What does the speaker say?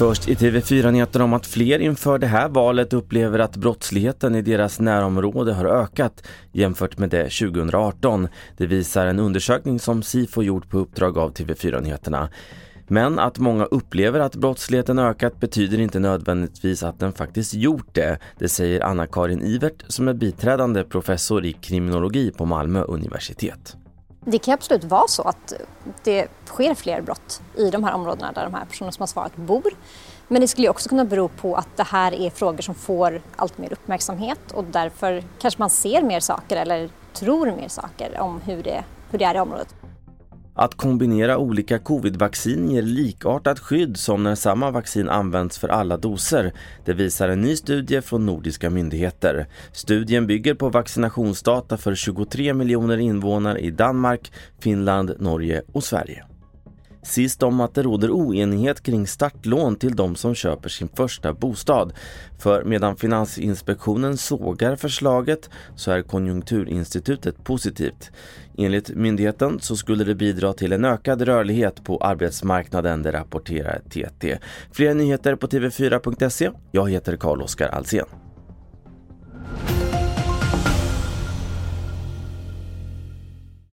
Först i TV4-nyheterna om att fler inför det här valet upplever att brottsligheten i deras närområde har ökat jämfört med det 2018. Det visar en undersökning som Sifo gjort på uppdrag av TV4-nyheterna. Men att många upplever att brottsligheten ökat betyder inte nödvändigtvis att den faktiskt gjort det. Det säger Anna-Karin Ivert som är biträdande professor i kriminologi på Malmö universitet. Det kan absolut vara så att det sker fler brott i de här områdena där de här personerna som har svarat bor. Men det skulle också kunna bero på att det här är frågor som får allt mer uppmärksamhet och därför kanske man ser mer saker eller tror mer saker om hur det, hur det är i området. Att kombinera olika covidvaccin ger likartat skydd som när samma vaccin används för alla doser. Det visar en ny studie från nordiska myndigheter. Studien bygger på vaccinationsdata för 23 miljoner invånare i Danmark, Finland, Norge och Sverige. Sist om att det råder oenighet kring startlån till de som köper sin första bostad. För medan Finansinspektionen sågar förslaget så är Konjunkturinstitutet positivt. Enligt myndigheten så skulle det bidra till en ökad rörlighet på arbetsmarknaden, det rapporterar TT. Fler nyheter på tv4.se. Jag heter Carl-Oskar Alsen.